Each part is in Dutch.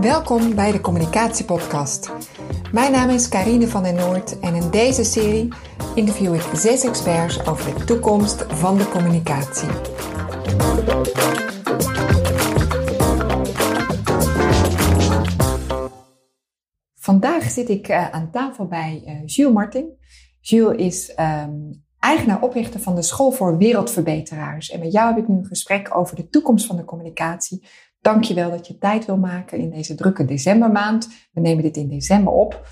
Welkom bij de Communicatiepodcast. Mijn naam is Karine van den Noord en in deze serie interview ik zes experts over de toekomst van de communicatie. Vandaag zit ik uh, aan tafel bij uh, Jules Martin. Jules is um, eigenaar-oprichter van de School voor Wereldverbeteraars. En met jou heb ik nu een gesprek over de toekomst van de communicatie. Dank je wel dat je tijd wil maken in deze drukke decembermaand. We nemen dit in december op.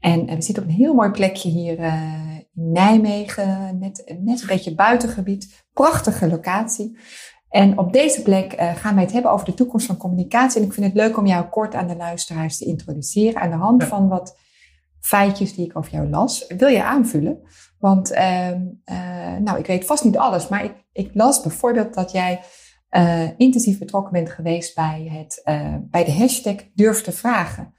En, en we zitten op een heel mooi plekje hier uh, in Nijmegen, net, net een beetje buitengebied. Prachtige locatie. En op deze plek uh, gaan wij het hebben over de toekomst van communicatie. En ik vind het leuk om jou kort aan de luisteraars te introduceren aan de hand van wat feitjes die ik over jou las. Wil je aanvullen? Want uh, nou, ik weet vast niet alles, maar ik, ik las bijvoorbeeld dat jij uh, intensief betrokken bent geweest bij, het, uh, bij de hashtag durf te vragen.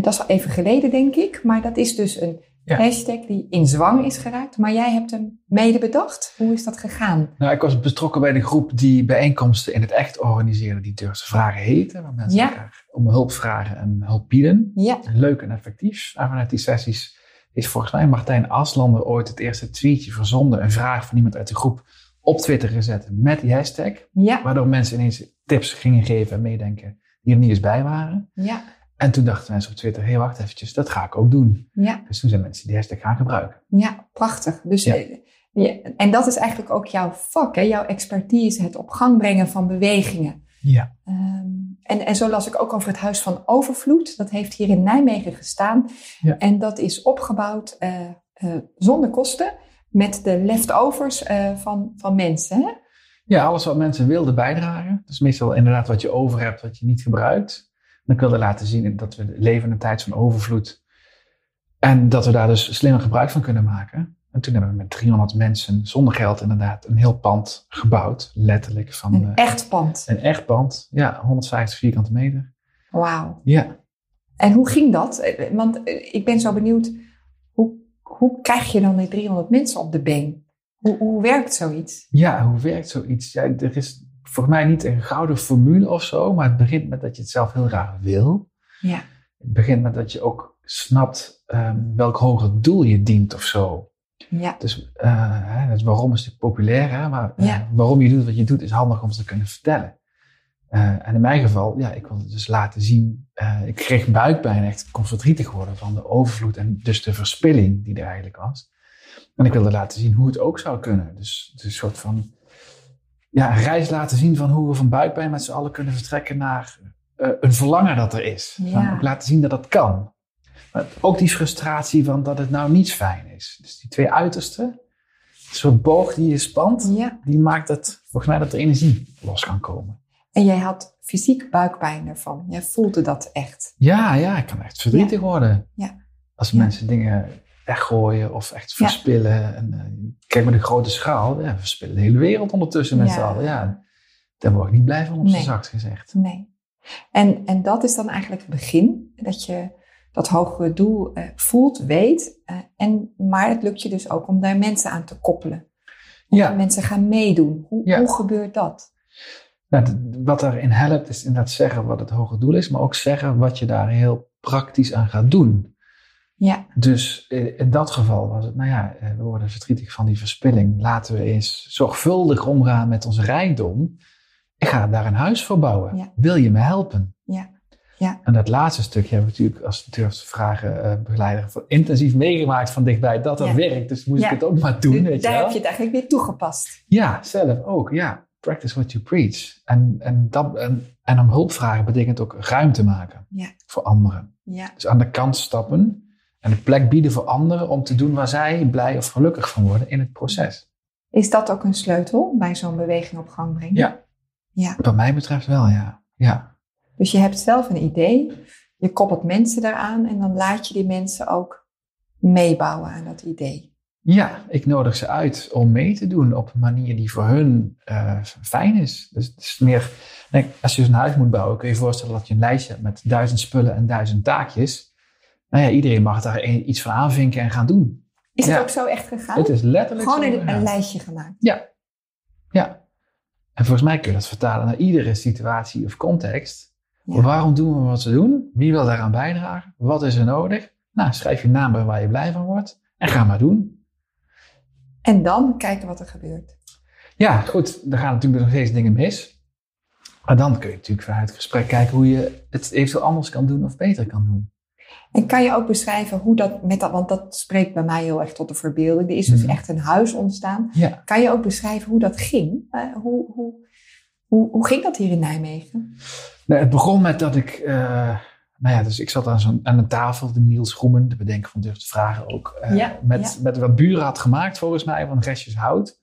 dat is al even geleden, denk ik, maar dat is dus een ja. hashtag die in zwang is geraakt. Maar jij hebt hem mede bedacht. Hoe is dat gegaan? Nou, ik was betrokken bij de groep die bijeenkomsten in het echt organiseerde, die durf te vragen heten. Waar mensen ja. elkaar om hulp vragen en hulp bieden. Ja. Leuk en effectief. En vanuit die sessies is volgens mij Martijn Aslander ooit het eerste tweetje verzonden. Een vraag van iemand uit de groep op Twitter gezet met die hashtag. Ja. Waardoor mensen ineens tips gingen geven en meedenken die er niet eens bij waren. Ja. En toen dachten mensen op Twitter, hé hey, wacht eventjes, dat ga ik ook doen. Ja. Dus toen zijn mensen die hashtag gaan gebruiken. Ja, prachtig. Dus, ja. ja. en dat is eigenlijk ook jouw vak, hè? jouw expertise, het op gang brengen van bewegingen. Ja. Um, en, en zo las ik ook over het Huis van Overvloed. Dat heeft hier in Nijmegen gestaan. Ja. En dat is opgebouwd uh, uh, zonder kosten met de leftovers uh, van, van mensen. Hè? Ja, alles wat mensen wilden bijdragen. Dus meestal inderdaad wat je over hebt, wat je niet gebruikt. En ik wilde laten zien dat we leven in een tijd van overvloed. En dat we daar dus slimmer gebruik van kunnen maken. En toen hebben we met 300 mensen zonder geld inderdaad een heel pand gebouwd. Letterlijk. Van, een uh, echt pand? Een echt pand, ja. 150 vierkante meter. Wauw. Ja. En hoe ging dat? Want ik ben zo benieuwd, hoe, krijg je dan die 300 mensen op de been? Hoe, hoe werkt zoiets? Ja, hoe werkt zoiets? Ja, er is volgens mij niet een gouden formule of zo, maar het begint met dat je het zelf heel graag wil. Ja. Het begint met dat je ook snapt um, welk hoger doel je dient of zo. Ja. Dus, uh, dus waarom is het populair, hè? maar uh, Ja. waarom je doet wat je doet is handig om ze te kunnen vertellen. Uh, en in mijn geval, ja, ik wilde dus laten zien, ik kreeg buikpijn echt, ik kon verdrietig worden van de overvloed en dus de verspilling die er eigenlijk was. En ik wilde laten zien hoe het ook zou kunnen. Dus, dus een soort van ja, een reis laten zien van hoe we van buikpijn met z'n allen kunnen vertrekken naar uh, een verlangen dat er is. Ja. Van ook laten zien dat dat kan. Maar ook die frustratie van dat het nou niet fijn is. Dus die twee uitersten, een soort boog die je spant, Ja. die maakt het volgens mij dat er energie los kan komen. En jij had fysiek buikpijn ervan. Jij voelde dat echt. Ja, ja, ik kan echt verdrietig worden. Ja. Als Ja. mensen dingen weggooien of echt verspillen. En, uh, kijk maar de grote schaal, ja, we verspillen de hele wereld ondertussen met z'n allen. Ja, daar word ik niet blij van op Nee. zijn zacht gezegd. Nee. En, en dat is dan eigenlijk het begin. Dat je dat hogere doel uh, voelt, weet. Uh, en, maar het lukt je dus ook om daar mensen aan te koppelen. En Ja. Mensen gaan meedoen. Hoe, hoe gebeurt dat? Nou, wat daarin helpt is inderdaad zeggen wat het hoge doel is, maar ook zeggen wat je daar heel praktisch aan gaat doen. Ja, Dus eh, in dat geval was het, nou ja, eh, we worden verdrietig van die verspilling. Laten we eens zorgvuldig omgaan met onze rijkdom. Ik ga daar een huis voor bouwen. Ja. Wil je me helpen? ja, ja. En dat laatste stukje hebben we natuurlijk als durfde vragen eh, begeleider intensief meegemaakt van dichtbij dat dat Ja. werkt. Dus moest Ja. ik het ook maar doen. Weet je daar heb je het eigenlijk weer toegepast. Ja, zelf ook. Ja, practice what you preach. En, en, dat, en, en om hulp vragen betekent ook ruimte maken Ja. voor anderen. Ja, Dus aan de kant stappen en een plek bieden voor anderen om te doen waar zij blij of gelukkig van worden in het proces. Is dat ook een sleutel bij zo'n beweging op gang brengen? Ja. Ja. Wat mij betreft wel, ja. Ja, Dus je hebt zelf een idee, je koppelt mensen eraan en dan laat je die mensen ook meebouwen aan dat idee. Ja ik nodig ze uit om mee te doen op een manier die voor hun uh, fijn is. Dus het is meer, als je zo'n huis moet bouwen, kun je je voorstellen dat je een lijstje hebt met duizend spullen en duizend taakjes. Nou ja, iedereen mag daar iets van aanvinken en gaan doen. Is het ook zo echt gegaan? Het is letterlijk Gewoon een, een lijstje gemaakt. Ja. Ja. En volgens mij kun je dat vertalen naar iedere situatie of context. Ja. Waarom doen we wat we doen? Wie wil daaraan bijdragen? Wat is er nodig? Nou, schrijf je naam bij waar je blij van wordt en ga maar doen. En dan kijken wat er gebeurt. Ja, goed, er gaan natuurlijk nog steeds dingen mis. Maar dan kun je natuurlijk vanuit het gesprek kijken hoe je het eventueel anders kan doen of beter kan doen. En kan je ook beschrijven hoe dat met dat, want dat spreekt bij mij heel erg tot de verbeelding. Er is dus Mhm. echt een huis ontstaan. Ja, Kan je ook beschrijven hoe dat ging? Eh, hoe, hoe, hoe, hoe ging dat hier in Nijmegen? nou, het begon met dat ik, eh, nou ja, dus ik zat aan, zo'n, aan een tafel, de Niels Groemen, de bedenker van Durf te Vragen ook, eh, Ja, met, ja. met wat buren had gemaakt volgens mij van restjes hout.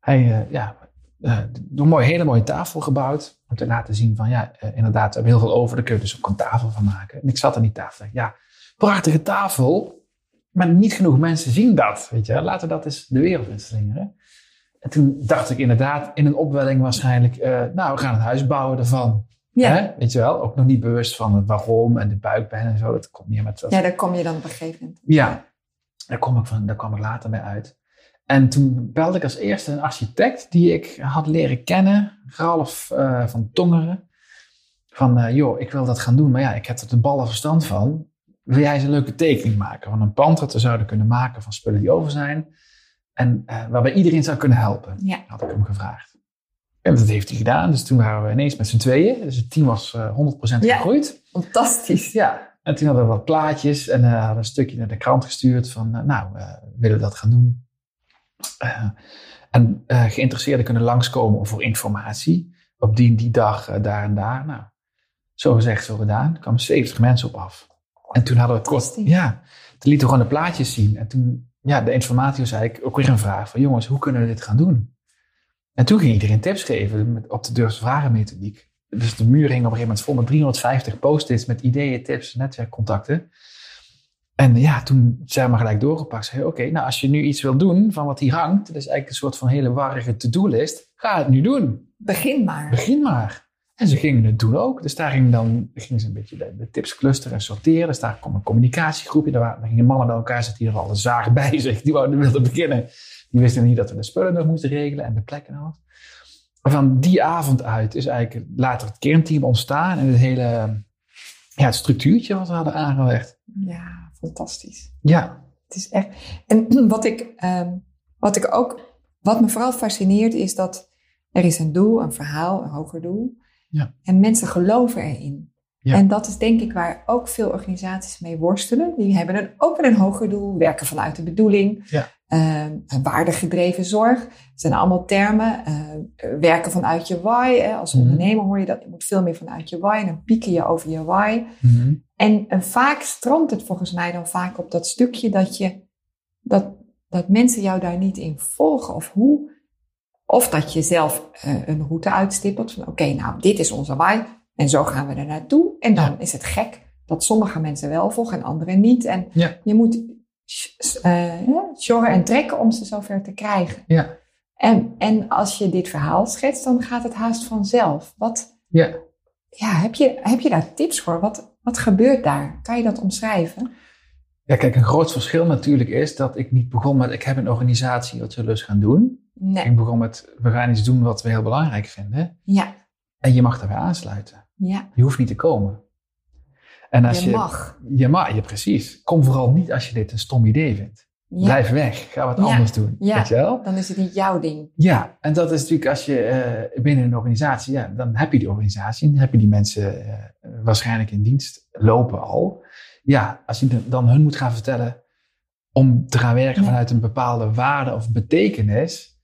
Hij, eh, ja, eh, een mooie, hele mooie tafel gebouwd om te laten zien van, ja, inderdaad, we hebben heel veel over, daar kun je dus ook een tafel van maken. En ik zat aan die tafel ja, prachtige tafel, maar niet genoeg mensen zien dat, weet je. Laten we dat eens de wereld in slingeren. En toen dacht ik inderdaad, in een opwelling waarschijnlijk, nou, we gaan een huis bouwen ervan. Ja, Hè? Weet je wel, ook nog niet bewust van het waarom en de buikpijn en zo. Dat komt meer met dat. ja daar kom je dan op een gegeven moment. Ja, daar, kom ik van, daar kwam ik later mee uit. En toen belde ik als eerste een architect die ik had leren kennen, Ralf eh, van Tongeren. Van, eh, joh, ik wil dat gaan doen, maar ja, ik heb er de ballen verstand van. Wil jij eens een leuke tekening maken van een pand dat we zouden kunnen maken van spullen die over zijn? En eh, waarbij iedereen zou kunnen helpen Ja, had ik hem gevraagd. En dat heeft hij gedaan. Dus toen waren we ineens met z'n tweeën. Dus het team was eh 100% Ja. gegroeid. fantastisch. Ja. En toen hadden we wat plaatjes en eh hadden een stukje naar de krant gestuurd van, eh, nou, willen we dat gaan doen? En geïnteresseerden kunnen langskomen voor informatie. Op die en die dag, daar en daar. Nou, zo gezegd, zo gedaan. Er kwamen 70 mensen op af. En toen hadden we kort, ja, toen lieten we gewoon de plaatjes zien. En toen, ja, de informatie was eigenlijk ook weer een vraag van, jongens, hoe kunnen we dit gaan doen? En toen ging iedereen tips geven met, op de Durf te vragen methodiek. Dus de muur hing op een gegeven moment vol met 350 post-its met ideeën, tips, netwerkcontacten. En ja, toen zijn we gelijk doorgepakt. Zei, oké, nou als je nu iets wil doen van wat hier hangt, dat is eigenlijk een soort van hele warrige to-do-list. Ga het nu doen. Begin maar. Begin maar. En ze gingen het doen ook. Dus daar ging dan, gingen ze een beetje de, de tips clusteren en sorteren. Dus daar kwam een communicatiegroepje. Daar, waren, daar gingen mannen bij elkaar zitten die er al een zagen bij zich. Die wouden wilden beginnen. Die wisten niet dat we de spullen nog moesten regelen en de plekken en alles. Van die avond uit is eigenlijk later het kernteam ontstaan. En het hele ja, het structuurtje wat we hadden aangelegd. Ja, fantastisch. Ja, Het is echt. En wat ik, ehm, wat ik ook, wat me vooral fascineert, is dat er is een doel, een verhaal, een hoger doel. Ja. En mensen geloven erin. Ja. En dat is denk ik waar ook veel organisaties mee worstelen. Die hebben een, ook weer een hoger doel, werken vanuit de bedoeling. Ja. Ehm, waardegedreven zorg. Het zijn allemaal termen. Eh, werken vanuit je why. Hè. Als Mhm. ondernemer hoor je dat. Je moet veel meer vanuit je why. Dan pieken je over je why. Mhm. En, en vaak stroomt het volgens mij dan vaak op dat stukje dat je dat, dat mensen jou daar niet in volgen. Of hoe. Of dat je zelf eh, een route uitstippelt van oké, nou dit is onze why. En zo gaan we er naartoe. En dan Ja. is het gek dat sommige mensen wel volgen en anderen niet. En Ja. je moet uh, sjorren en trekken om ze zover te krijgen. Ja. En, en als je dit verhaal schetst, dan gaat het haast vanzelf. Wat, Ja. ja, heb, je, heb je daar tips voor? Wat, wat gebeurt daar? Kan je dat omschrijven? Ja, kijk, een groot verschil natuurlijk is dat ik niet begon met, ik heb een organisatie, wat zullen we eens gaan doen? Nee. Ik begon met, we gaan iets doen wat we heel belangrijk vinden. Ja, En je mag daarbij aansluiten. ja. Je hoeft niet te komen. En als je je, mag. Je mag, ja, precies. Kom vooral niet als je dit een stom idee vindt. Ja. Blijf weg. Ga wat Ja. anders doen. Ja. Weet je wel? Dan is het niet jouw ding. Ja, en dat is natuurlijk als je eh, binnen een organisatie, ja, dan heb je die organisatie, dan heb je die mensen eh, waarschijnlijk in dienst lopen al. Ja, als je dan hun moet gaan vertellen om te gaan werken vanuit een bepaalde waarde of betekenis.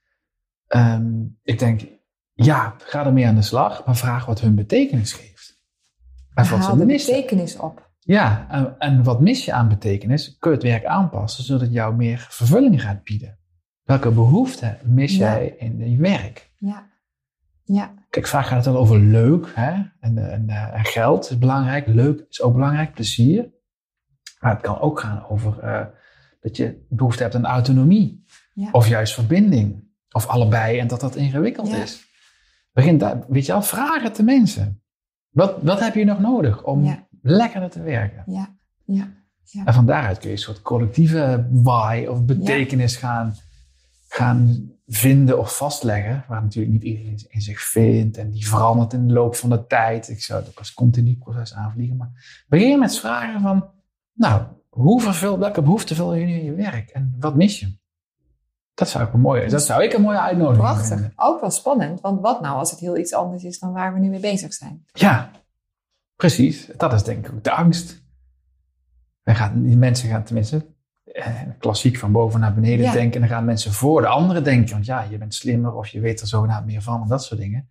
Ehm, ik denk, ja, ga ermee aan de slag, maar vraag wat hun betekenis geeft. En wat Haal ze de missen. betekenis op. Ja, en, en wat mis je aan betekenis? Kun je het werk aanpassen zodat het jou meer vervulling gaat bieden? Welke behoeften mis Ja. jij in je werk? Ja. Ja. Kijk, vaak gaat het wel over leuk hè? En, en, eh, en geld is belangrijk. Leuk is ook belangrijk, plezier. Maar het kan ook gaan over eh, dat je behoefte hebt aan autonomie. Ja. Of juist verbinding. Of allebei en dat dat ingewikkeld Ja. is. Begin daar, weet je wel, vraag het de mensen. Wat, wat heb je nog nodig om Ja. lekkerder te werken? Ja. Ja. En van daaruit kun je een soort collectieve why of betekenis gaan, gaan vinden of vastleggen, waar natuurlijk niet iedereen in zich vindt en die verandert in de loop van de tijd. Ik zou het ook als continu proces aanvliegen. Maar begin met vragen van, nou, hoe welke behoefte vul je nu in je werk en wat mis je? Dat zou ik een mooie, dat zou ik een mooie uitnodiging Prachtig. vinden. Ook wel spannend, want wat nou als het heel iets anders is dan waar we nu mee bezig zijn? Ja, precies. Dat is denk ik ook de angst. Wij gaan, die mensen gaan tenminste eh, klassiek van boven naar beneden Ja. denken. En dan gaan mensen voor de anderen denken. Want ja, je bent slimmer of je weet er zogenaamd meer van en dat soort dingen.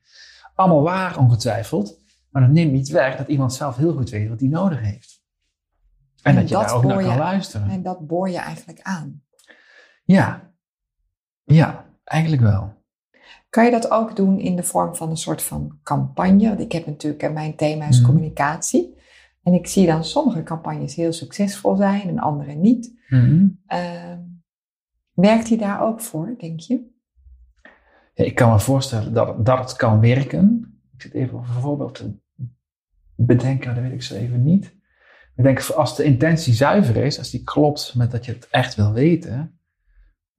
Allemaal waar, ongetwijfeld. Maar dat neemt niet weg dat iemand zelf heel goed weet wat hij nodig heeft. En, En dat je daar ook naar kan luisteren. En dat boor je eigenlijk aan. Ja. Ja, eigenlijk wel. Kan je dat ook doen in de vorm van een soort van campagne? Want ik heb natuurlijk, mijn thema is Mhm. communicatie. En ik zie dan sommige campagnes heel succesvol zijn en andere niet. Ehm, werkt die daar ook voor, denk je? Ja, ik kan me voorstellen dat, dat het kan werken. Ik zit even over een voorbeeld te bedenken, maar dat weet ik zo even niet. Ik denk, als de intentie zuiver is, als die klopt met dat je het echt wil weten,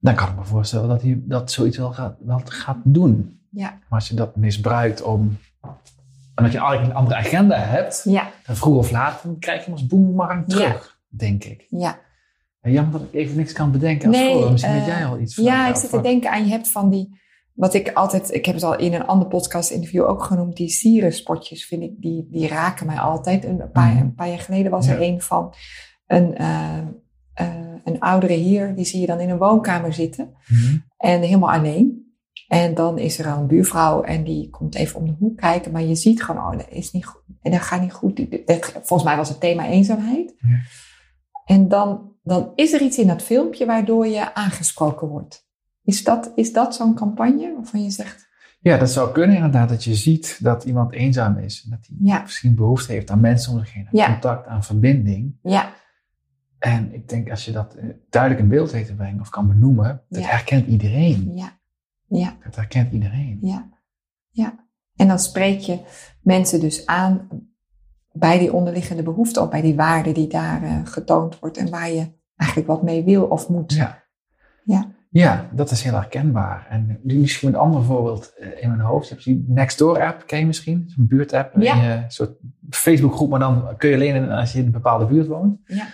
dan kan ik me voorstellen dat hij dat zoiets wel gaat, wel gaat doen. Ja. Maar als je dat misbruikt om, omdat je eigenlijk een andere agenda hebt, Ja, dan vroeg of laat, dan krijg je hem als boemerang terug, denk ik. ja. En jammer dat ik even niks kan bedenken als Nee, voorbeeld. Misschien weet jij al iets. Ja, van- ik zit te denken aan, je hebt van die, wat ik altijd, ik heb het al in een ander podcast interview ook genoemd, die sierenspotjes vind ik, die, die raken mij altijd. Een paar, Mhm. een paar jaar geleden was er Ja. een van een, eh, eh, een oudere heer, die zie je dan in een woonkamer zitten Mhm. en helemaal alleen. En dan is er een buurvrouw en die komt even om de hoek kijken, maar je ziet gewoon, oh, dat is niet goed. En dat gaat niet goed. Dat- Volgens mij was het thema eenzaamheid. Ja. En dan, dan is er iets in dat filmpje waardoor je aangesproken wordt. Is dat, is dat zo'n campagne waarvan je zegt, Ja, dat zou kunnen inderdaad, dat je ziet dat iemand eenzaam is. En dat hij Ja. misschien behoefte heeft aan mensen om zich heen. Aan Ja. contact, aan verbinding. ja, En ik denk als je dat eh, duidelijk in beeld weet te brengen of kan benoemen, dat Ja. herkent iedereen. ja, ja, Dat herkent iedereen. ja, ja. En dan spreek je mensen dus aan bij die onderliggende behoefte of bij die waarde die daar eh, getoond wordt en waar je eigenlijk wat mee wil of moet. Ja. Ja. Ja, dat is heel herkenbaar. En nu misschien een ander voorbeeld eh, in mijn hoofd. Je hebt die Nextdoor-app, ken je misschien? Zo'n buurtapp. Ja. Je soort Facebookgroep, maar dan kun je alleen in als je in een bepaalde buurt woont. Ja.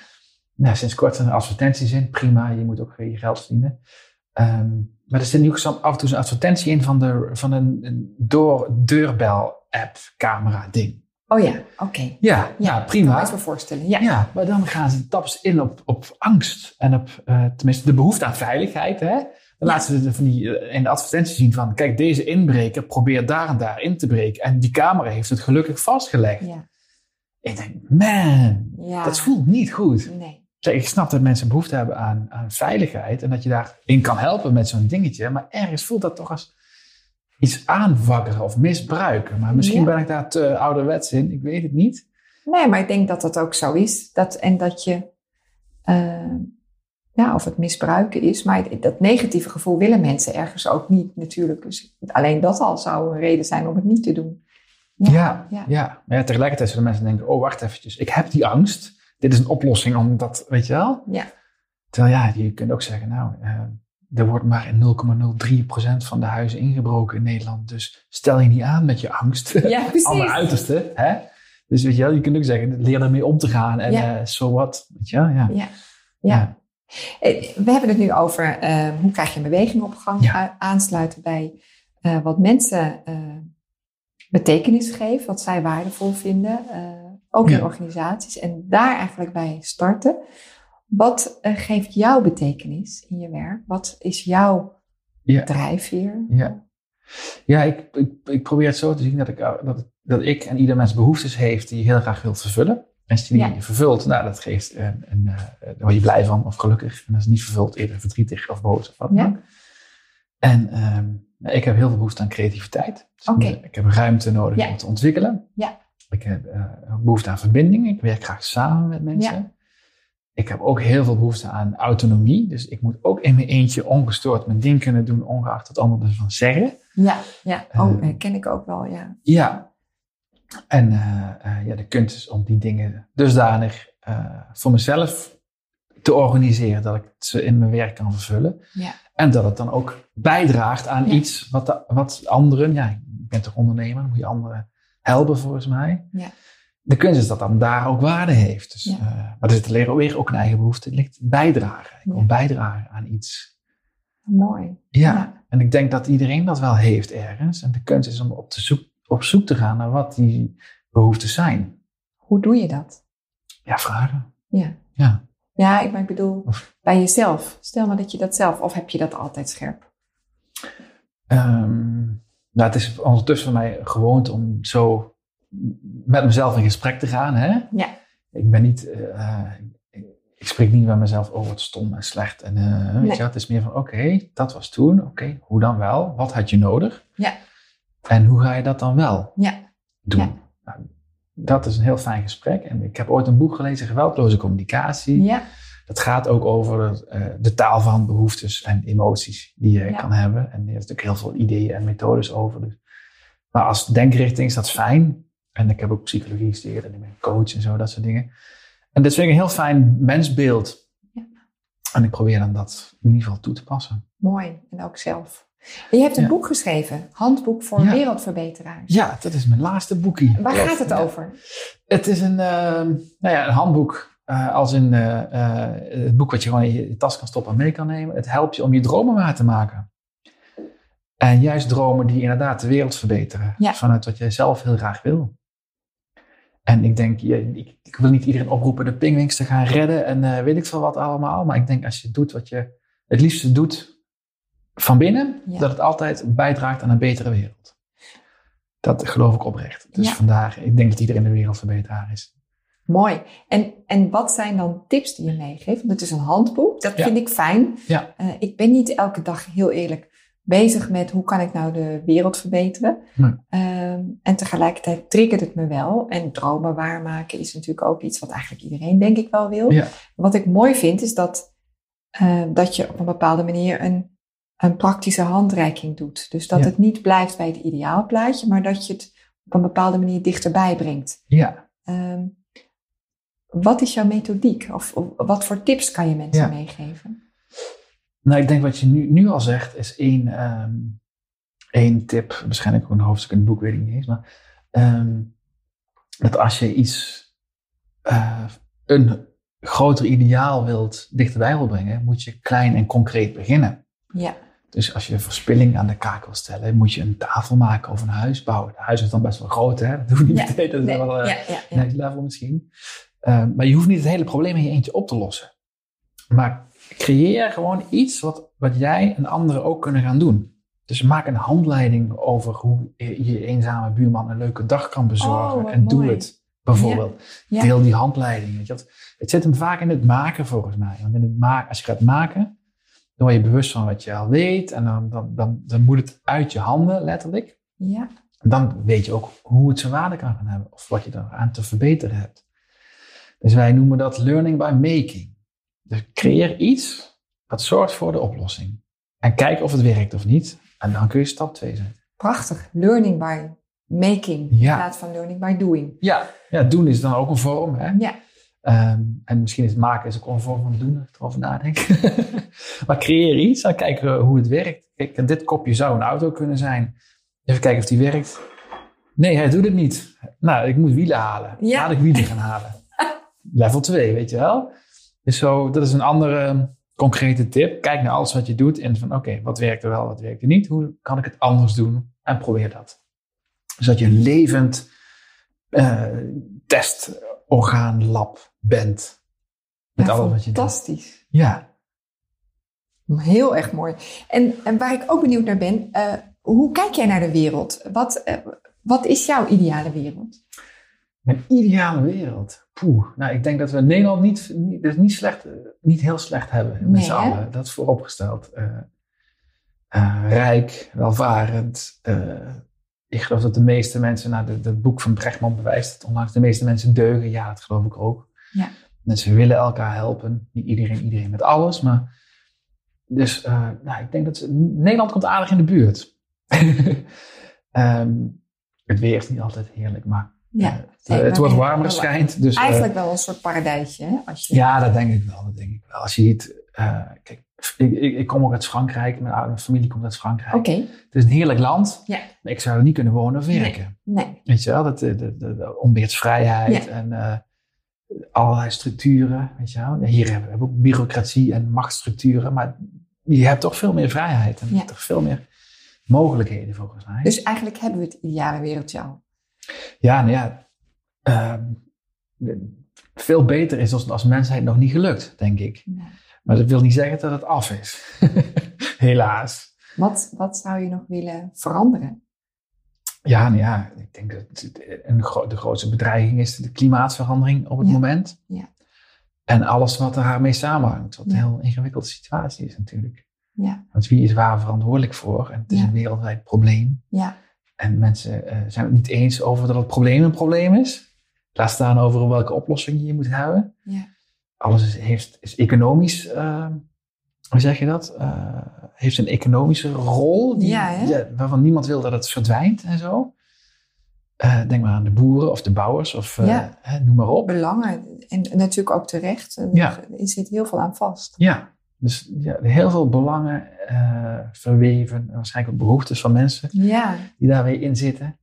Nou, sinds kort zijn er advertenties in. Prima, je moet ook je geld verdienen. Ehm, maar er zit nu ook af en toe een advertentie in van, de, van een, door, deurbel-app, camera-ding. Oh ja, oké. Ja, ja, Kan prima. me eens me voorstellen. Ja. Ja, maar dan gaan ze taps in op, op angst en op, eh, tenminste, de behoefte aan veiligheid. Hè? Dan laten ze van die, eh, in de advertentie zien van, kijk, deze inbreker probeert daar en daar in te breken. En die camera heeft het gelukkig vastgelegd. Ja. Ik denk, man, ja. dat voelt niet goed. Nee. Ik snap dat mensen behoefte hebben aan, aan veiligheid en dat je daarin kan helpen met zo'n dingetje. Maar ergens voelt dat toch als iets aanwakkeren of misbruiken. Maar misschien Ja. ben ik daar te ouderwets in, ik weet het niet. Nee, maar ik denk dat dat ook zo is. Dat, en dat je, eh, ja, of het misbruiken is, maar dat negatieve gevoel willen mensen ergens ook niet natuurlijk. Dus alleen dat al zou een reden zijn om het niet te doen. Ja, Ja, ja. ja. Maar ja, tegelijkertijd zullen mensen denken, oh wacht eventjes, ik heb die angst. Dit is een oplossing om dat, weet je wel? Ja. Terwijl ja, je kunt ook zeggen, nou, eh, er wordt maar in 0,03% van de huizen ingebroken in Nederland. Dus stel je niet aan met je angst. Ja, precies. Alle uiterste, hè? Dus weet je wel, je kunt ook zeggen, leer ermee om te gaan en Ja. eh so what, weet je wel? Ja. Ja. Ja. Eh, We hebben het nu over hoe krijg je een beweging op gang, Ja. aansluiten bij wat mensen betekenis geven, wat zij waardevol vinden, eh, ook in organisaties, en daar eigenlijk bij starten. Wat eh, geeft jou betekenis in je werk? Wat is jouw Ja. drijfveer? Ja, ja ik, ik, ik probeer het zo te zien dat ik, dat, het- dat ik en ieder mens behoeftes heeft die je heel graag wilt vervullen. En als je die Ja. vervult, nou, dat geeft een, een, eh, daar word je blij van of gelukkig. En als het niet vervult, eerder verdrietig of boos of wat dan Ja. ook. En ehm, ik heb heel veel behoefte aan creativiteit. Dus ik- Ik heb ruimte nodig Ja. om te ontwikkelen. Ja. Ik heb eh, behoefte aan verbinding. Ik werk graag samen met mensen. Ja. Ik heb ook heel veel behoefte aan autonomie. Dus ik moet ook in mijn eentje ongestoord mijn ding kunnen doen, ongeacht wat anderen ervan zeggen. Ja, ja. Oh, Eh, eh, ken ik ook wel, ja. Ja. En ja, de kunst is om die dingen dusdanig voor mezelf te organiseren dat ik ze in mijn werk kan vervullen. Ja. En dat het dan ook bijdraagt aan Ja. iets wat, de- wat anderen, ja, ik ben toch ondernemer, dan moet je anderen helpen volgens mij. Ja. De kunst is dat dan daar ook waarde heeft. Dus, Ja. eh, maar er zit leren weer ook een eigen behoefte. Het ligt bijdragen. Ik wil bijdragen aan iets. Mooi. Ja. En ik denk dat iedereen dat wel heeft ergens. En de kunst is om op, te zoek, op zoek te gaan naar wat die behoeftes zijn. Hoe doe je dat? Ja, vragen. Ja. Ja. Ja, ik, maar ik bedoel, Of- bij jezelf. Stel maar dat je dat zelf, of heb je dat altijd scherp? Ehm, nou, het is ondertussen voor mij een gewoonte om zo met mezelf in gesprek te gaan. Hè? Ja. Ik ben niet, eh, ik, ik spreek niet met mezelf over wat stom en slecht. En, eh, weet je, het is meer van, oké, dat was toen. Oké, hoe dan wel? Wat had je nodig? Ja. En hoe ga je dat dan wel Ja. doen? Ja. Nou, dat is een heel fijn gesprek. En ik heb ooit een boek gelezen, Geweldloze Communicatie. Ja. Dat gaat ook over eh, de taal van behoeftes en emoties die je Ja. kan hebben. En er is natuurlijk heel veel ideeën en methodes over. Dus. Maar als denkrichting is dat fijn. En ik heb ook psychologie gestudeerd en ik ben coach en zo, dat soort dingen. En dit vind ik een heel fijn mensbeeld. Ja. En ik probeer dan dat in ieder geval toe te passen. Mooi. En ook zelf. En je hebt een Ja. boek geschreven. Handboek voor Ja. wereldverbeteraars. Ja, dat is mijn laatste boekie. Waar gaat het over? Het is een, eh, nou ja, een handboek. Eh, als in eh, eh, het boek wat je gewoon in je tas kan stoppen en mee kan nemen. Het helpt je om je dromen waar te maken. En juist dromen die inderdaad de wereld verbeteren. Ja. Vanuit wat jij zelf heel graag wil. En ik denk, je, ik, ik wil niet iedereen oproepen de pingwings te gaan redden en weet ik veel wat allemaal. Maar ik denk als je doet wat je het liefste doet van binnen, Ja. dat het altijd bijdraagt aan een betere wereld. Dat geloof ik oprecht. Dus Ja. vandaar, ik denk dat iedereen de wereldverbeteraar is. Mooi. En, en wat zijn dan tips die je meegeeft? Want het is een handboek. Dat Ja. vind ik fijn. Ja. Eh, ik ben niet elke dag heel eerlijk bezig met hoe kan ik nou de wereld verbeteren. Nee. Ehm, en tegelijkertijd triggert het me wel. En dromen waarmaken is natuurlijk ook iets wat eigenlijk iedereen denk ik wel wil. Ja. Wat ik mooi vind is dat, eh, dat je op een bepaalde manier een, een praktische handreiking doet. Dus dat Ja. het niet blijft bij het ideaalplaatje, maar dat je het op een bepaalde manier dichterbij brengt. Ja, Ehm, wat is jouw methodiek? Of, of wat voor tips kan je mensen Ja. meegeven? nou ik denk wat je nu, nu al zegt is één, ehm, één tip. Waarschijnlijk ook een hoofdstuk in het boek, weet ik niet eens. Maar ehm, dat als je iets, eh, een groter ideaal wilt, dichterbij wil brengen, moet je klein en concreet beginnen. Ja, Dus als je verspilling aan de kaak wil stellen, moet je een tafel maken of een huis bouwen. Het huis is dan best wel groot, hè? Dat hoeft niet Ja, meteen, dat is nee, wel ja, ja. next level misschien. Eh, maar je hoeft niet het hele probleem in je eentje op te lossen. Maar creëer gewoon iets wat, wat jij en anderen ook kunnen gaan doen. Dus maak een handleiding over hoe je eenzame buurman een leuke dag kan bezorgen. Oh, en doe het, bijvoorbeeld. Ja. Deel die handleiding. Weet je. Het zit hem vaak in het maken, volgens mij. Want in het maken, als je gaat maken, dan word je bewust van wat je al weet. En dan, dan, dan, dan moet het uit je handen, letterlijk. ja. En dan weet je ook hoe het zijn waarde kan gaan hebben. Of wat je eraan te verbeteren hebt. Dus wij noemen dat learning by making. Dus creëer iets wat zorgt voor de oplossing. En kijk of het werkt of niet. En dan kun je stap 2 zetten. Prachtig. Learning by making in plaats van learning by doing. Ja, ja, doen is dan ook een vorm. Hè? Ja, Ehm, en misschien is het maken is ook een vorm van doen, als ik erover nadenk. maar creëer iets en kijk hoe het werkt. Kijk, dit kopje zou een auto kunnen zijn. Even kijken of die werkt. Nee, hij doet het niet. Nou, ik moet wielen halen. Ja. Laat ik wielen gaan halen. Level 2, weet je wel. Dus zo, dat is een andere concrete tip. Kijk naar alles wat je doet en van oké, wat werkt er wel, wat werkt er niet. Hoe kan ik het anders doen? En probeer dat. Zodat je een levend eh testorgaanlab bent. Met Ja, alles wat je doet. fantastisch. Ja. Heel erg mooi. En, en waar ik ook benieuwd naar ben, eh, hoe kijk jij naar de wereld? Wat, eh, wat is jouw ideale wereld? Mijn ideale wereld. Poeh. Nou, ik denk dat we Nederland niet, niet, dus niet, slecht, niet heel slecht hebben. Met Nee, z'n allen. Dat is vooropgesteld. Eh, eh, rijk, welvarend. eh, ik geloof dat de meeste mensen, nou, de- het boek van Brechtman bewijst het onlangs, de meeste mensen deugen. Ja, dat geloof ik ook. Ja. Mensen willen elkaar helpen. Niet iedereen, iedereen met alles. Maar dus, nou, ik denk dat ze- Nederland komt aardig in de buurt. Ehm, het weer is niet altijd heerlijk, maar Ja, eh, het, nee, het maar wordt warmer, schijnt. Dus, eh, Eigenlijk wel een soort paradijsje, hè? Als je, ja, dat denk ik wel. Dat denk ik wel. Als je ziet, eh, kijk, ik, ik, ik kom ook uit Frankrijk, mijn oude familie komt uit Frankrijk. Het is een heerlijk land, Ja. maar ik zou er niet kunnen wonen of werken. Nee. Weet je wel, dat, de, de, de, onbeheersvrijheid Ja. en eh, allerlei structuren, weet je wel. Hier hebben we ook bureaucratie en machtsstructuren, maar je hebt toch veel meer vrijheid en Ja. toch veel meer mogelijkheden volgens mij. Dus eigenlijk hebben we het ideale wereldje al. Ja, nou ja, ehm, veel beter is als, als mensheid nog niet gelukt, denk ik. Maar dat wil niet zeggen dat het af is. Helaas. Wat, wat zou je nog willen veranderen? Ja, nou ja, ik denk dat een gro- de grootste bedreiging is de klimaatverandering op het Ja. moment. Ja. En alles wat er daarmee samenhangt. Wat een heel ingewikkelde situatie is natuurlijk. Ja, Want wie is waar verantwoordelijk voor? En het is een wereldwijd probleem. ja, En mensen eh, zijn het niet eens over dat het probleem een probleem is. Laat staan over welke oplossing je moet hebben. ja. Alles is, heeft, is economisch, eh, hoe zeg je dat? Eh, heeft een economische rol. Die, Ja, waarvan niemand wil dat het verdwijnt en zo. Eh, denk maar aan de boeren of de bouwers of hè, noem maar op. Belangen. En natuurlijk ook terecht. Er zit heel veel aan vast. Ja, dus ja, heel veel belangen eh, verweven. En waarschijnlijk ook behoeftes van mensen Ja, die daar weer in zitten.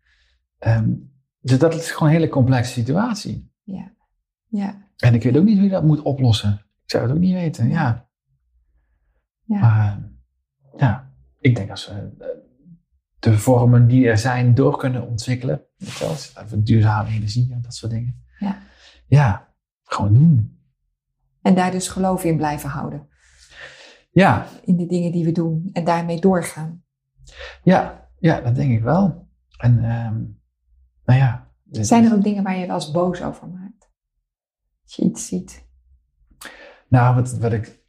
Ehm, dus dat is gewoon een hele complexe situatie. ja, ja. En ik weet ook niet hoe je dat moet oplossen. Ik zou het ook niet weten, ja. Ja. Maar eh, ja, ik denk als we eh, de vormen die er zijn door kunnen ontwikkelen. Voor duurzame energie en dat soort dingen. Ja. Ja, gewoon doen. En daar dus geloof in blijven houden. Ja, In de dingen die we doen. En daarmee doorgaan. ja, ja, dat denk ik wel. En ehm, nou ja. Zijn er ook dingen waar je wel eens boos over maakt? Als je iets ziet. Nou, wat, wat ik.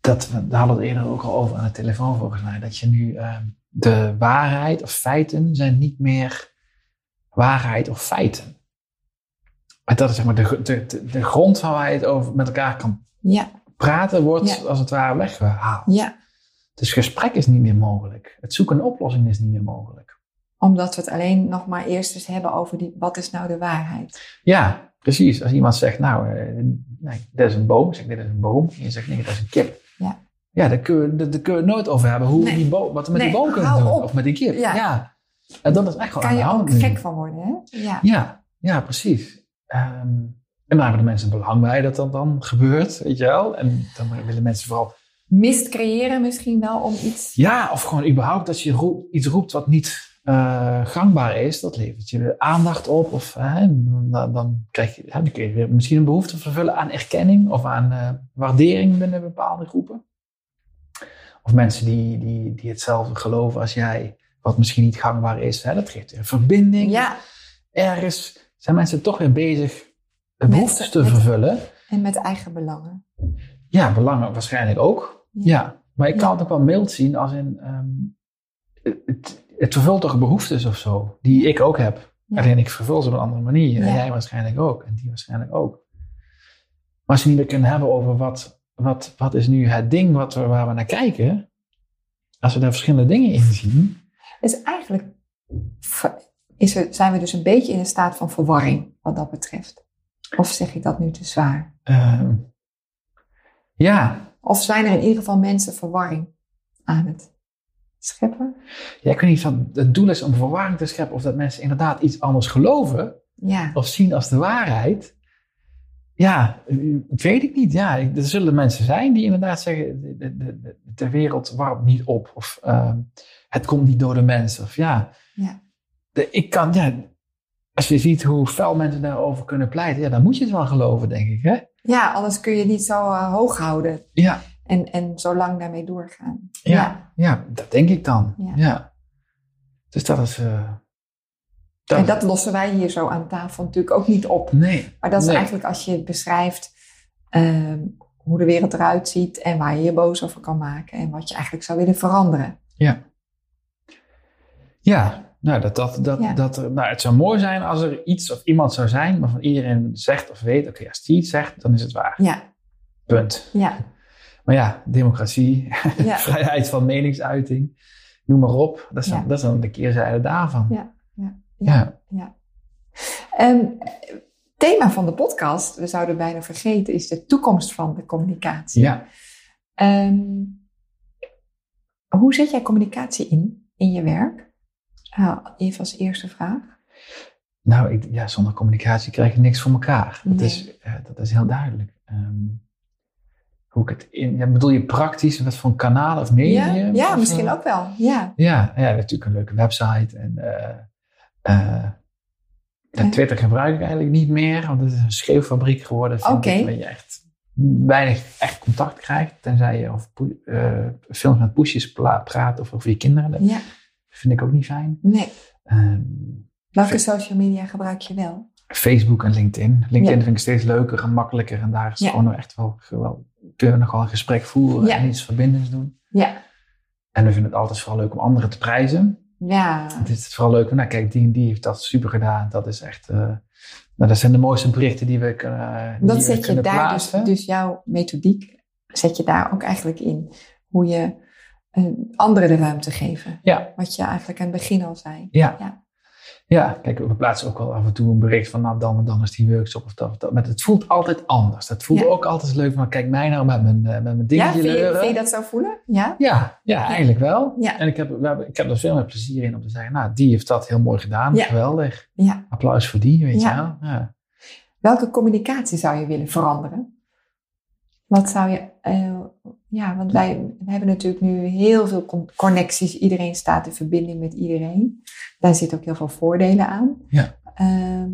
Dat, daar hadden we het eerder ook al over aan de telefoon volgens mij. Dat je nu ehm, de waarheid of feiten zijn niet meer waarheid of feiten. En dat is zeg maar de, de, de, de grond waar je het over met elkaar kan Ja, praten, wordt Ja. als het ware weggehaald. ja. Dus gesprek is niet meer mogelijk. Het zoeken naar oplossing is niet meer mogelijk. Omdat we het alleen nog maar eerst eens hebben over die, wat is nou de waarheid? Ja, precies. Als iemand zegt, nou, eh, nee, dit is een boom. Zeg, dit is een boom. En je zegt, nee, dat is een kip. Ja. Ja, daar kun je, daar, daar kun het nooit over hebben. Hoe we Nee. die boom, wat we met Nee, die boom kunnen doen. op. Of met die kip. Ja. En dat is echt gewoon Kan aan je de hand ook gek van worden, hè? Ja. Ja, ja, precies. Ehm, en daar hebben de mensen belang bij dat dat dan gebeurt, weet je wel. En dan willen mensen vooral... Mist creëren misschien wel om iets... Ja, of gewoon überhaupt dat je roep- iets roept wat niet eh, gangbaar is. Dat levert je aandacht op. Of dan, dan, krijg je, hè, dan kun je weer misschien een behoefte vervullen aan erkenning. Of aan eh, waardering binnen bepaalde groepen. Of mensen die, die, die hetzelfde geloven als jij. Wat misschien niet gangbaar is. Hè, dat geeft weer verbinding. Ja, Ergens zijn mensen toch weer bezig behoeftes te met- vervullen. en met eigen belangen. Ja, belangen waarschijnlijk ook. Ja, maar ik kan Ja. het ook wel mild zien als in... ehm, het, het vervult toch behoeftes of zo, die ik ook heb. Ja. Alleen ik vervul ze op een andere manier. En jij waarschijnlijk ook. En die waarschijnlijk ook. Maar als je niet meer kunnen hebben over wat, wat, wat is nu het ding wat we, waar we naar kijken. Als we daar verschillende dingen in zien. Dus eigenlijk is er, zijn we dus een beetje in een staat van verwarring wat dat betreft. Of zeg ik dat nu te zwaar? ehm, ja, Of zijn er in ieder geval mensen verwarring aan het scheppen? ja, ik weet niet of het doel is om verwarring te scheppen. Of dat mensen inderdaad iets anders geloven. Ja, of zien als de waarheid. Ja, weet ik niet. Ja, er zullen mensen zijn die inderdaad zeggen: de, de, de, de wereld warmt niet op. Of ehm, het komt niet door de mens. Of ja, ja, de, ik kan, ja, als je ziet hoe fel mensen daarover kunnen pleiten, ja, dan moet je het wel geloven, denk ik. Hè? ja anders kun je het niet zo eh, hoog houden Ja, en, en zo lang daarmee doorgaan. ja, ja. dat denk ik dan. Ja. Ja. Dus dat is. eh, dat En is- dat lossen wij hier zo aan tafel natuurlijk ook niet op. nee. Maar dat is nee. eigenlijk als je beschrijft ehm, hoe de wereld eruit ziet en waar je je boos over kan maken en wat je eigenlijk zou willen veranderen. Ja. Ja, nou, dat, dat, dat, Ja. dat er, nou, het zou mooi zijn als er iets of iemand zou zijn waarvan iedereen zegt of weet, oké, als die iets zegt, dan is het waar. Ja, Punt. ja, Maar ja, democratie, ja. vrijheid van meningsuiting, noem maar op, dat is, dan, dat is dan de keerzijde daarvan. Ja, ja, Ja. ja. Ehm, thema van de podcast, we zouden bijna vergeten, is de toekomst van de communicatie. Ja. Ehm, hoe zet jij communicatie in, in je werk? Uh, even als eerste vraag. Nou, ik, ja, zonder communicatie krijg je niks voor elkaar. Dat, is, eh, dat is heel duidelijk. Ehm, hoe ik het in, ja, bedoel je praktisch, wat voor een kanaal of medium? Ja, ja of, misschien eh, ook wel. Ja. Ja, ja, natuurlijk een leuke website. En, eh, ja, Ja. Twitter gebruik ik eigenlijk niet meer, want het is een schreeuwfabriek geworden. Oké. Waar je echt weinig echt contact krijgt, tenzij je over eh, films met poesjes praat of over je kinderen. Dat ja. Vind ik ook niet fijn. Nee. Ehm, Welke social media gebruik je wel? Facebook en LinkedIn. LinkedIn Ja. vind ik steeds leuker en makkelijker. En daar is Ja. gewoon nog echt wel, wel kunnen we nogal een gesprek voeren Ja. en iets verbindends doen. Ja. En we vinden het altijd vooral leuk om anderen te prijzen. Ja. Het is vooral leuk, nou kijk, die en die heeft dat super gedaan. Dat is echt, eh, nou, dat zijn de mooiste berichten die we kunnen Dat zet je daar dus, plaatsen. dus jouw methodiek zet je daar ook eigenlijk in. Hoe je anderen de ruimte geven. Ja, Wat je eigenlijk aan het begin al zei. ja. Ja. Ja, kijk, we plaatsen ook wel af en toe een bericht van, nou dan en dan is die workshop of dat of dat. Maar het voelt altijd anders. Het voelt Ja. ook altijd leuk van, kijk mij nou met mijn, eh, met mijn Ja, dingetje vind je, leuren. vind je dat zo voelen? Ja? Ja, ja, eigenlijk wel. Ja. En ik heb, we hebben, ik heb er veel meer plezier in om te zeggen, nou, die heeft dat heel mooi gedaan. Ja. Geweldig. ja. Applaus voor die, weet Ja. je wel. Ja. Welke communicatie zou je willen veranderen? Wat zou je... eh, ja, want wij hebben natuurlijk nu heel veel con- connecties. Iedereen staat in verbinding met iedereen. Daar zitten ook heel veel voordelen aan. Ja. Ehm,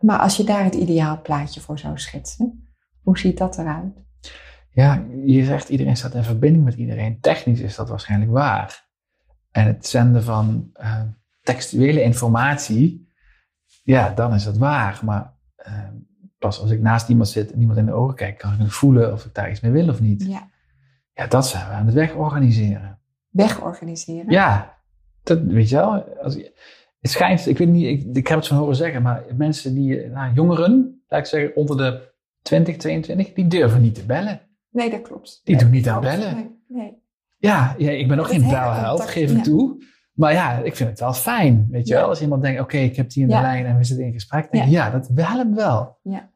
maar als je daar het ideaalplaatje voor zou schetsen, hoe ziet dat eruit? ja, je zegt iedereen staat in verbinding met iedereen. Technisch is dat waarschijnlijk waar. En het zenden van eh, textuele informatie, ja, dan is dat waar. Maar eh, pas als ik naast iemand zit en iemand in de ogen kijk, kan ik nog voelen of ik daar iets mee wil of niet. Ja. Ja, dat zijn we aan het wegorganiseren. Wegorganiseren. Ja, dat weet je wel. Als, het schijnt, ik weet niet, ik, ik heb het van horen zeggen, maar mensen die, nou, jongeren, laat ik zeggen, onder de 20, 22, die durven niet te bellen. Nee, dat klopt. Die Nee, doen niet aan klopt. bellen. Nee, nee. Ja, ja ik ben ook geen belheld, geef ik ja. toe. Maar ja, ik vind het wel fijn, weet je Ja. wel. Als iemand denkt, oké, ik heb die in de Ja. lijn en we zitten in gesprek. denk ik, ja, dat helpt wel. Ja.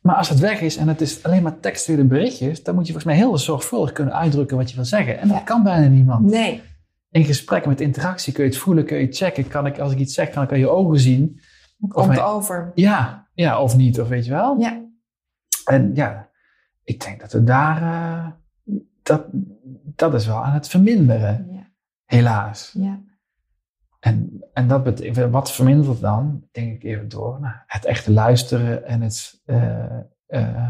Maar als het weg is en het is alleen maar textuele berichtjes, dan moet je volgens mij heel zorgvuldig kunnen uitdrukken wat je wil zeggen. En dat Ja. kan bijna niemand. Nee. In gesprekken met interactie kun je het voelen, kun je het checken. Kan ik, als ik iets zeg, kan ik aan je ogen zien. Het komt mijn- over. Ja, ja of niet, of weet je wel. Ja. En ja, ik denk dat we daar, eh, dat, dat is wel aan het verminderen, Ja. Helaas. Ja. En, en dat betekent, wat vermindert het dan? Denk ik even door. Nou, het echte luisteren en het eh, eh,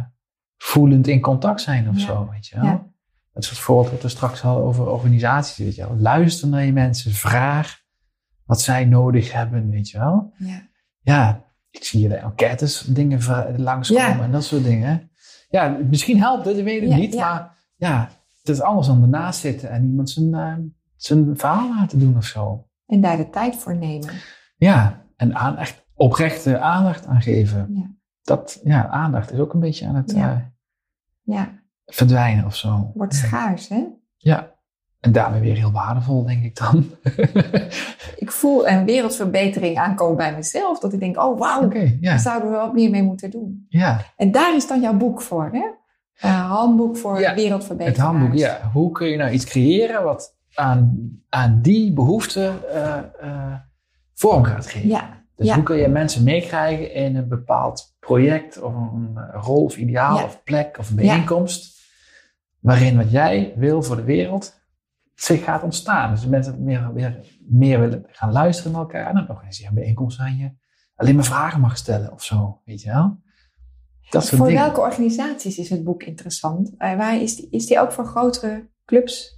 voelend in contact zijn of Ja. zo, weet je wel. Ja. Het soort voorbeeld wat we straks hadden over organisaties, weet je wel. Luister naar je mensen, vraag wat zij nodig hebben, weet je wel. Ja. Ja, ik zie hier de enquêtes dingen langskomen Ja. en dat soort dingen. Ja, misschien helpt het, ik weet het niet. Maar ja, het is anders dan ernaast zitten en iemand zijn, eh, zijn verhaal laten doen of zo. En daar de tijd voor nemen. Ja, en aan, echt oprechte aandacht aan geven. Ja. Dat, ja, aandacht is ook een beetje aan het Ja. eh, Ja. verdwijnen of zo. Wordt schaars, hè? Ja, en daarmee weer heel waardevol, denk ik dan. Ik voel een wereldverbetering aankomen bij mezelf. Dat ik denk, oh wauw, daar zouden we wat meer mee moeten doen. ja. En daar is dan jouw boek voor, hè? Een handboek voor Ja, wereldverbetering. Het handboek, ja. Hoe kun je nou iets creëren wat aan, aan die behoefte eh, eh, vorm gaat geven? Ja, Dus ja. hoe kun je mensen meekrijgen in een bepaald project of een rol of ideaal Ja. of plek of een bijeenkomst, waarin wat jij wil voor de wereld zich gaat ontstaan. Dus mensen meer, meer, meer willen gaan luisteren naar elkaar en dan organiseer een bijeenkomst aan je alleen maar vragen mag stellen of zo, weet je wel? Dat soort Voor dingen. welke organisaties is het boek interessant? Eh, waar is, die, is die ook voor grotere clubs,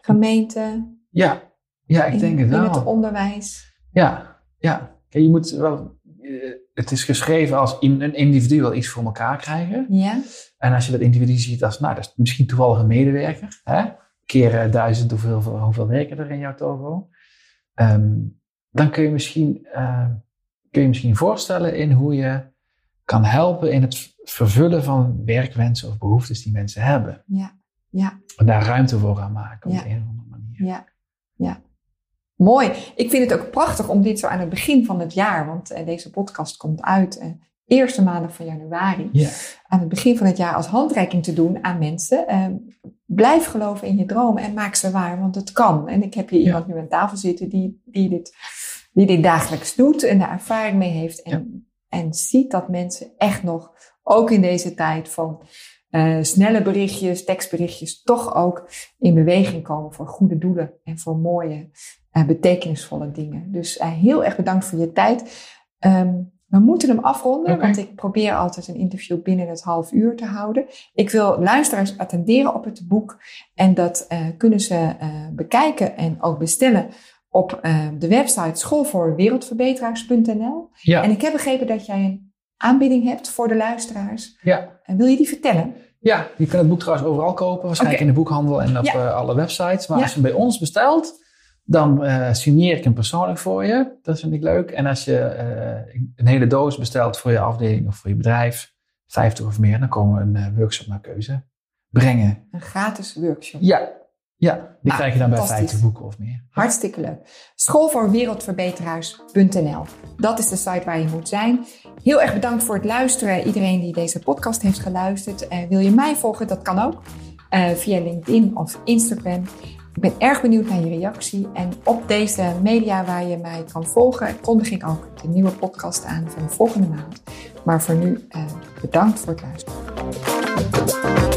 gemeenten, Ja, ja ik in, denk het in wel. het onderwijs? Ja, ja. Kijk, je moet wel, eh, het is geschreven als in- een individu wil iets voor elkaar krijgen. Ja, En als je dat individu ziet als, nou, dat is misschien toevallig een medewerker. Hè? Keer duizend of hoeveel, hoeveel werken er in jouw Togo. Ehm, dan kun je, misschien, eh, kun je misschien voorstellen in hoe je kan helpen in het vervullen van werkwensen of behoeftes die mensen hebben. ja, ja, En daar ruimte voor gaan maken op Ja. de een of andere manier. ja, ja. Mooi. Ik vind het ook prachtig om dit zo aan het begin van het jaar, want eh, deze podcast komt uit eh, eerste maandag van januari. Ja. Aan het begin van het jaar als handreiking te doen aan mensen. Ehm, blijf geloven in je dromen en maak ze waar, want het kan. En ik heb hier iemand nu aan tafel zitten die, die, dit, die dit dagelijks doet en daar ervaring mee heeft. En, en ziet dat mensen echt nog, ook in deze tijd van eh, snelle berichtjes, tekstberichtjes, toch ook in beweging komen voor goede doelen en voor mooie, eh, betekenisvolle dingen. Dus eh, heel erg bedankt voor je tijd. Ehm, we moeten hem afronden, want ik probeer altijd een interview binnen het half uur te houden. Ik wil luisteraars attenderen op het boek en dat kunnen ze bekijken en ook bestellen op de website schoolvoorwereldverbeteraars.nl. Ja. En ik heb begrepen dat jij een aanbieding hebt voor de luisteraars. ja. En wil je die vertellen? Ja, je kunt het boek trouwens overal kopen. Waarschijnlijk in de boekhandel en op Ja. eh, alle websites. Maar Ja. als je hem bij ons bestelt, dan eh, signeer ik hem persoonlijk voor je. Dat vind ik leuk. En als je eh, een hele doos bestelt voor je afdeling of voor je bedrijf, 50 of meer, dan komen we een workshop naar keuze brengen. Een gratis workshop. Ja, ja die Ah, krijg je dan bij fantastisch. 50 boeken of meer. Hartstikke leuk. Schoolvoorwereldverbeteraars.nl. Dat is de site waar je moet zijn. Heel erg bedankt voor het luisteren. Iedereen die deze podcast heeft geluisterd. Eh, wil je mij volgen? Dat kan ook. Eh, via LinkedIn of Instagram. Ik ben erg benieuwd naar je reactie. En op deze media waar je mij kan volgen, kondig ik ook de nieuwe podcast aan van de volgende maand. Maar voor nu, eh, bedankt voor het luisteren.